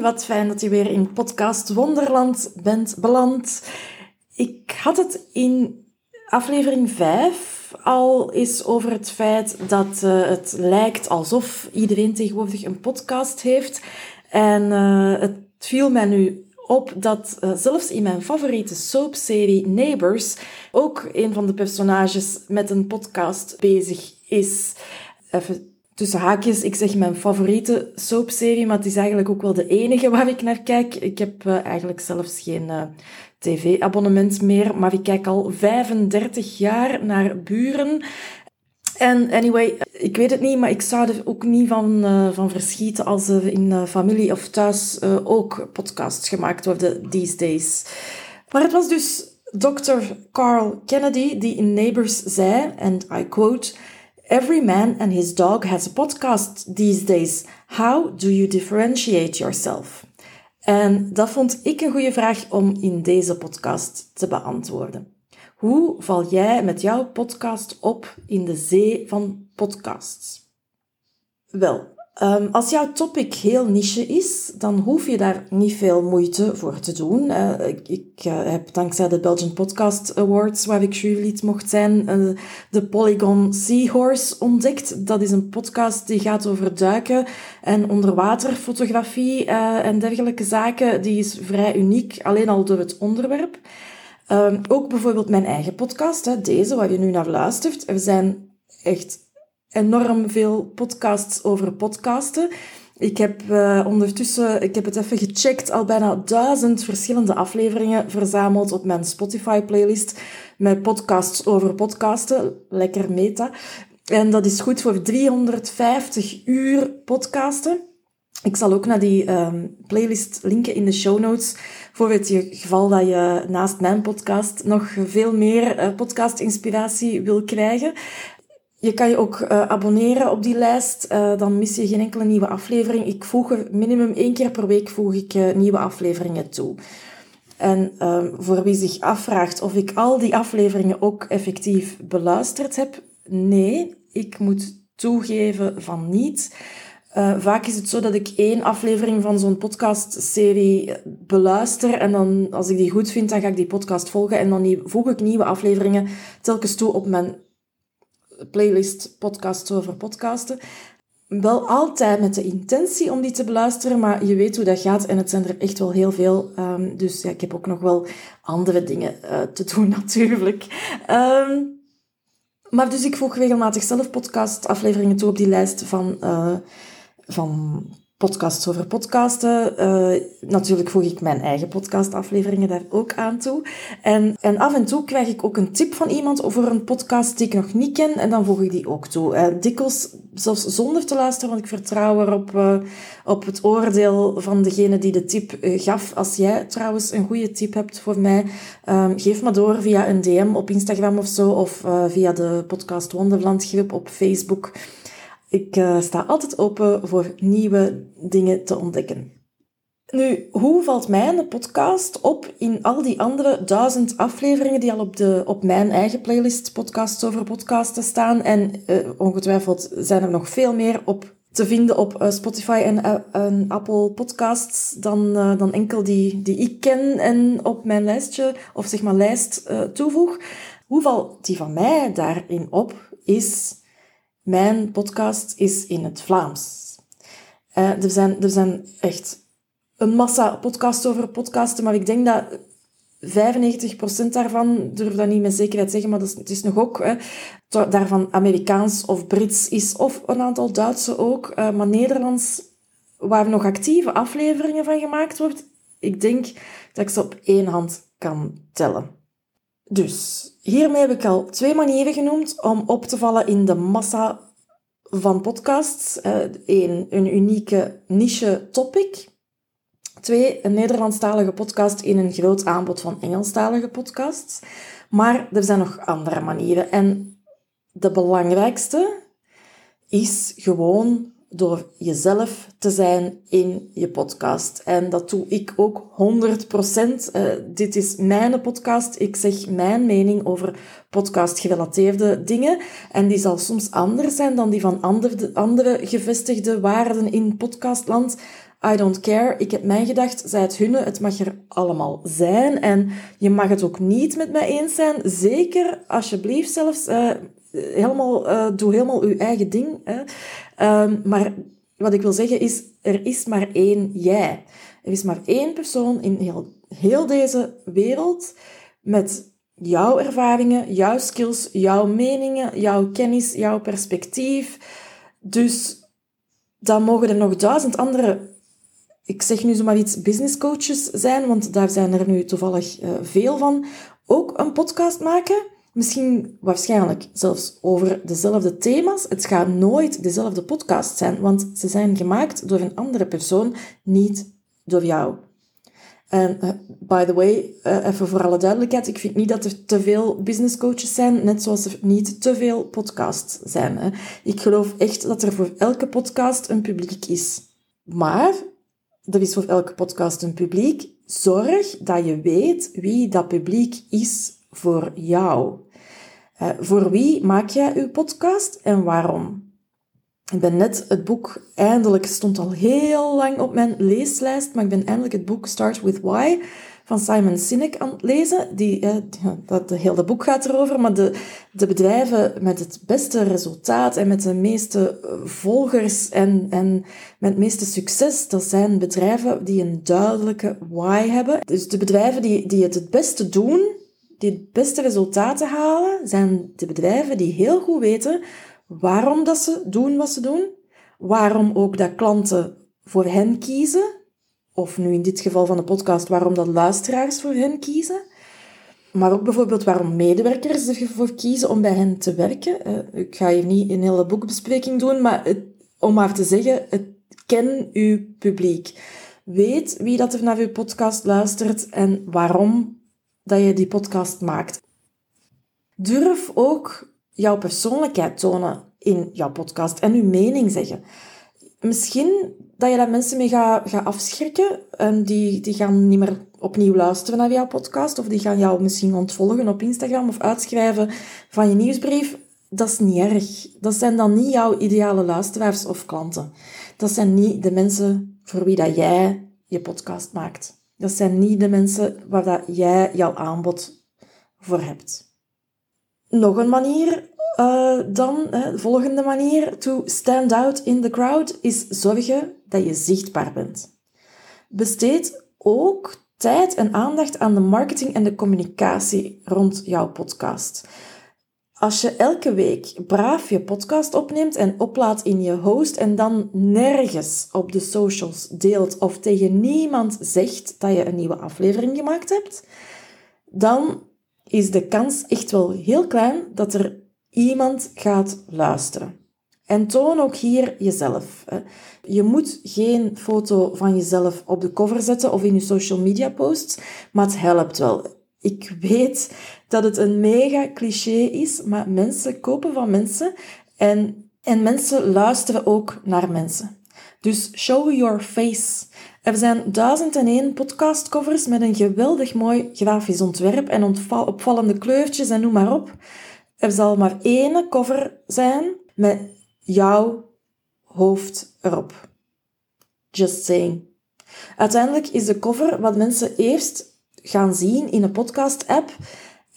Wat fijn dat je weer in podcast Wonderland bent beland. Ik had het in aflevering 5 al eens over het feit dat uh, het lijkt alsof iedereen tegenwoordig een podcast heeft. En uh, het viel mij nu op dat uh, zelfs in mijn favoriete soapserie Neighbours ook een van de personages met een podcast bezig is. Even tussen haakjes, ik zeg mijn favoriete soapserie, maar het is eigenlijk ook wel de enige waar ik naar kijk. Ik heb uh, eigenlijk zelfs geen uh, tv-abonnement meer, maar ik kijk al 35 jaar naar Buren. En anyway, ik weet het niet, maar ik zou er ook niet van, uh, van verschieten als er in familie of thuis ook podcasts gemaakt worden these days. Maar het was dus Dr. Carl Kennedy die in Neighbors zei, en I quote... Every man and his dog has a podcast these days. How do you differentiate yourself? En dat vond ik een goede vraag om in deze podcast te beantwoorden. Hoe val jij met jouw podcast op in de zee van podcasts? Wel, Um, als jouw topic heel niche is, dan hoef je daar niet veel moeite voor te doen. Uh, ik, uh, heb dankzij de Belgian Podcast Awards, waar ik jurylid mocht zijn, uh, de Polygon Seahorse ontdekt. Dat is een podcast die gaat over duiken en onderwaterfotografie en dergelijke zaken. Die is vrij uniek, alleen al door het onderwerp. Um, ook bijvoorbeeld mijn eigen podcast, hè, deze waar je nu naar luistert. Er zijn echt enorm veel podcasts over podcasten. Ik heb uh, ondertussen, ik heb het even gecheckt, al bijna duizend verschillende afleveringen verzameld op mijn Spotify-playlist met podcasts over podcasten. Lekker meta. En dat is goed voor 350 uur podcasten. Ik zal ook naar die um, playlist linken in de show notes voor het geval dat je naast mijn podcast nog veel meer uh, podcast-inspiratie wil krijgen. Je kan je ook uh, abonneren op die lijst, uh, dan mis je geen enkele nieuwe aflevering. Ik voeg er minimum één keer per week voeg ik uh, nieuwe afleveringen toe. En ehm, voor wie zich afvraagt of ik al die afleveringen ook effectief beluisterd heb, nee, ik moet toegeven van niet. vaak is het zo dat ik één aflevering van zo'n podcastserie beluister en dan, als ik die goed vind, dan ga ik die podcast volgen en dan voeg ik nieuwe afleveringen telkens toe op mijn playlist podcasts over podcasten. Wel altijd met de intentie om die te beluisteren, maar je weet hoe dat gaat en het zijn er echt wel heel veel. Um, dus ja, ik heb ook nog wel andere dingen uh, te doen natuurlijk. Um, maar dus ik voeg regelmatig zelf podcastafleveringen toe op die lijst van, uh, van podcasts over podcasten. Uh, natuurlijk voeg ik mijn eigen podcastafleveringen daar ook aan toe. En, en af en toe krijg ik ook een tip van iemand over een podcast die ik nog niet ken en dan voeg ik die ook toe. Uh, dikwijls zelfs zonder te luisteren, want ik vertrouw erop uh, op het oordeel van degene die de tip gaf. Als jij trouwens een goede tip hebt voor mij, um, geef me door via een DM op Instagram of zo, of via de podcast Wonderland groep op Facebook. Ik uh, sta altijd open voor nieuwe dingen te ontdekken. Nu, hoe valt mijn podcast op in al die andere duizend afleveringen die al op, de, op mijn eigen playlist podcasts over podcasten staan? En uh, ongetwijfeld zijn er nog veel meer op te vinden op uh, Spotify en, en, Apple Podcasts dan, dan enkel die, die ik ken en op mijn lijstje, of zeg maar lijst, toevoeg. Hoe valt die van mij daarin op, is mijn podcast is in het Vlaams. Uh, er, zijn, er zijn echt een massa podcasts over podcasten, maar ik denk dat 95% daarvan, durf dat niet met zekerheid zeggen, maar dat is, het is nog ook, hè, daarvan Amerikaans of Brits is, of een aantal Duitse ook, uh, maar Nederlands, waar nog actieve afleveringen van gemaakt wordt, ik denk dat ik ze op één hand kan tellen. Dus, hiermee heb ik al twee manieren genoemd om op te vallen in de massa van podcasts. Eén, een unieke niche topic. Twee, een Nederlandstalige podcast in een groot aanbod van Engelstalige podcasts. Maar er zijn nog andere manieren. En de belangrijkste is gewoon door jezelf te zijn in je podcast. En dat doe ik ook 100%. Uh, dit is mijn podcast. Ik zeg mijn mening over podcast-gerelateerde dingen. En die zal soms anders zijn dan die van andere, andere gevestigde waarden in podcastland. I don't care. Ik heb mijn gedacht, zij het hunne, het mag er allemaal zijn. En je mag het ook niet met mij eens zijn. Zeker, alsjeblieft zelfs, uh, helemaal, uh, doe helemaal uw eigen ding. Hè. Um, maar wat ik wil zeggen is, er is maar één jij. Er is maar één persoon in heel, deze wereld met jouw ervaringen, jouw skills, jouw meningen, jouw kennis, jouw perspectief. Dus dan mogen er nog duizend andere, ik zeg nu zomaar iets, business coaches zijn, want daar zijn er nu toevallig uh, veel van, ook een podcast maken misschien waarschijnlijk zelfs over dezelfde thema's. Het gaat nooit dezelfde podcast zijn, want ze zijn gemaakt door een andere persoon, niet door jou. En uh, by the way, uh, even voor alle duidelijkheid, ik vind niet dat er te veel business coaches zijn, net zoals er niet te veel podcasts zijn. Hè. Ik geloof echt dat er voor elke podcast een publiek is. Maar er is voor elke podcast een publiek. Zorg dat je weet wie dat publiek is voor jou. Uh, voor wie maak jij uw podcast en waarom? Ik ben net het boek, eindelijk stond al heel lang op mijn leeslijst, maar ik ben eindelijk het boek Start With Why van Simon Sinek aan het lezen. Die, uh, dat, hele boek gaat erover, maar de, de bedrijven met het beste resultaat en met de meeste volgers en, en met het meeste succes, dat zijn bedrijven die een duidelijke why hebben. Dus de bedrijven die, die het het beste doen, die het beste resultaten halen, zijn de bedrijven die heel goed weten waarom dat ze doen wat ze doen, waarom ook dat klanten voor hen kiezen, of nu in dit geval van de podcast, waarom dat luisteraars voor hen kiezen, maar ook bijvoorbeeld waarom medewerkers ervoor kiezen om bij hen te werken. Eh, ik ga hier niet een hele boekbespreking doen, maar het, om maar te zeggen, het, ken uw publiek. Weet wie dat er naar uw podcast luistert en waarom dat je die podcast maakt. Durf ook jouw persoonlijkheid tonen in jouw podcast en uw mening zeggen. Misschien dat je daar mensen mee gaat, gaat afschrikken en die, die gaan niet meer opnieuw luisteren naar jouw podcast of die gaan jou misschien ontvolgen op Instagram of uitschrijven van je nieuwsbrief. Dat is niet erg. Dat zijn dan niet jouw ideale luisteraars of klanten. Dat zijn niet de mensen voor wie dat jij je podcast maakt. Dat zijn niet de mensen waar dat jij jouw aanbod voor hebt. Nog een manier uh, dan, de volgende manier, to stand out in the crowd, is zorgen dat je zichtbaar bent. Besteed ook tijd en aandacht aan de marketing en de communicatie rond jouw podcast. Als je elke week braaf je podcast opneemt en oplaat in je host en dan nergens op de socials deelt of tegen niemand zegt dat je een nieuwe aflevering gemaakt hebt, dan is de kans echt wel heel klein dat er iemand gaat luisteren. En toon ook hier jezelf. Je moet geen foto van jezelf op de cover zetten of in je social media posts, maar het helpt wel. Ik weet dat het een mega cliché is, maar mensen kopen van mensen en, en mensen luisteren ook naar mensen. Dus show your face. Er zijn duizend en één podcastcovers met een geweldig mooi grafisch ontwerp en opvallende kleurtjes en noem maar op. Er zal maar één cover zijn met jouw hoofd erop. Just saying. Uiteindelijk is de cover wat mensen eerst gaan zien in een podcast-app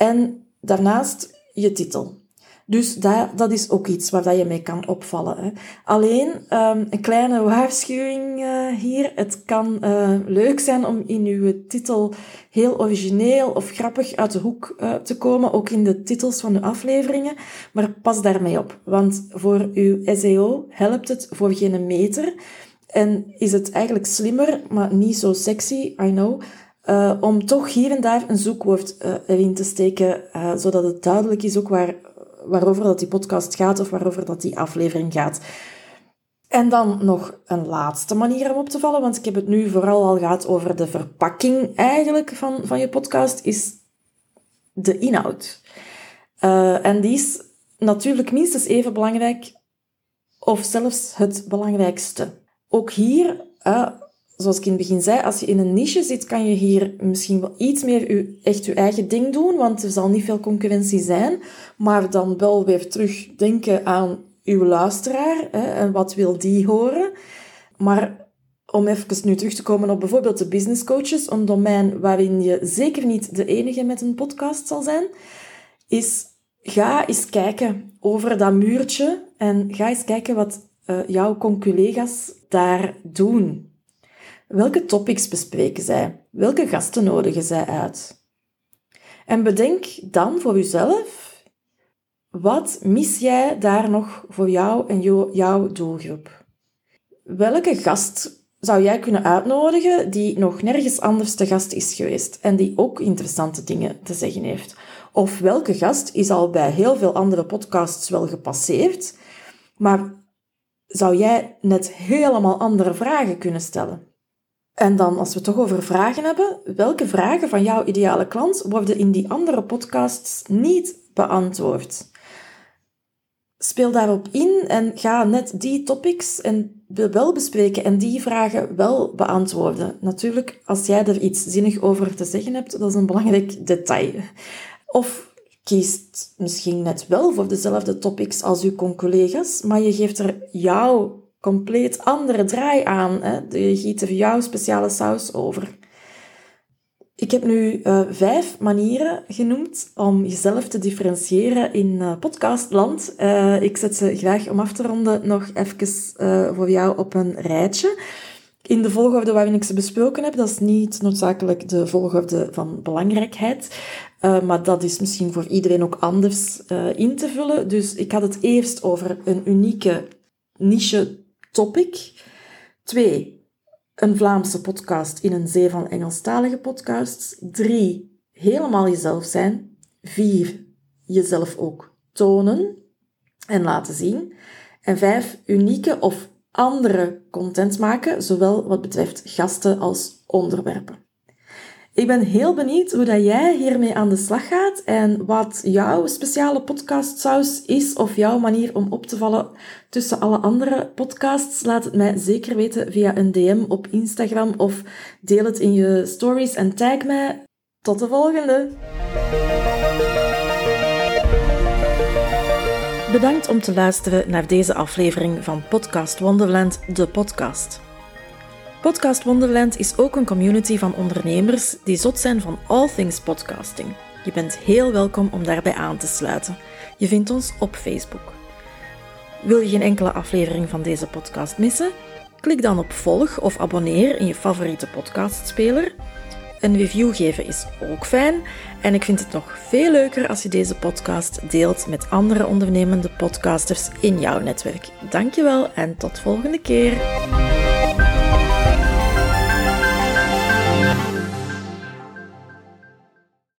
en daarnaast je titel. Dus dat, dat is ook iets waar dat je mee kan opvallen. Hè. Alleen um, een kleine waarschuwing uh, hier. Het kan uh, leuk zijn om in uw titel heel origineel of grappig uit de hoek uh, te komen, ook in de titels van de afleveringen. Maar pas daarmee op, want voor uw SEO helpt het voor geen meter. En is het eigenlijk slimmer, maar niet zo sexy, I know, uh, om toch hier en daar een zoekwoord uh, erin te steken, uh, zodat het duidelijk is ook waar, waarover dat die podcast gaat of waarover dat die aflevering gaat. En dan nog een laatste manier om op te vallen, want ik heb het nu vooral al gehad over de verpakking eigenlijk van, van je podcast, is de inhoud. En die is natuurlijk minstens even belangrijk, of zelfs het belangrijkste. Ook hier, zoals ik in het begin zei, als je in een niche zit, kan je hier misschien wel iets meer echt je eigen ding doen, want er zal niet veel concurrentie zijn, maar dan wel weer terug denken aan uw luisteraar hè, en wat wil die horen. Maar om even nu terug te komen op bijvoorbeeld de business coaches, een domein waarin je zeker niet de enige met een podcast zal zijn, is ga eens kijken over dat muurtje en ga eens kijken wat uh, jouw conculega's daar doen. Welke topics bespreken zij? Welke gasten nodigen zij uit? En bedenk dan voor jezelf wat mis jij daar nog voor jou en jouw doelgroep? Welke gast zou jij kunnen uitnodigen die nog nergens anders te gast is geweest en die ook interessante dingen te zeggen heeft? Of welke gast is al bij heel veel andere podcasts wel gepasseerd, maar zou jij net helemaal andere vragen kunnen stellen? En dan, als we het toch over vragen hebben, welke vragen van jouw ideale klant worden in die andere podcasts niet beantwoord? speel daarop in en ga net die topics en wel bespreken en die vragen wel beantwoorden. Natuurlijk, als jij er iets zinnig over te zeggen hebt, dat is een belangrijk detail. Of kiest misschien net wel voor dezelfde topics als uw collega's, maar je geeft er jouw compleet andere draai aan. Hè? Je giet er jouw speciale saus over. Ik heb nu uh, vijf manieren genoemd om jezelf te differentiëren in uh, podcastland. Uh, ik zet ze graag om af te ronden nog even voor jou op een rijtje. In de volgorde waarin ik ze besproken heb, dat is niet noodzakelijk de volgorde van belangrijkheid, maar dat is misschien voor iedereen ook anders in te vullen. Dus ik had het eerst over een unieke niche topic. Twee, een Vlaamse podcast in een zee van Engelstalige podcasts. Drie, helemaal jezelf zijn. Vier, jezelf ook tonen en laten zien. En vijf, unieke of andere content maken, zowel wat betreft gasten als onderwerpen. Ik ben heel benieuwd hoe dat jij hiermee aan de slag gaat en wat jouw speciale podcastsaus is of jouw manier om op te vallen tussen alle andere podcasts. Laat het mij zeker weten via een DM op Instagram of deel het in je stories en tag mij. Tot de volgende! Bedankt om te luisteren naar deze aflevering van Podcast Wonderland, de podcast. Podcast Wonderland is ook een community van ondernemers die zot zijn van all things podcasting. Je bent heel welkom om daarbij aan te sluiten. Je vindt ons op Facebook. Wil je geen enkele aflevering van deze podcast missen? Klik dan op volg of abonneer in je favoriete podcastspeler. Een review geven is ook fijn en ik vind het nog veel leuker als je deze podcast deelt met andere ondernemende podcasters in jouw netwerk. Dankjewel en tot volgende keer.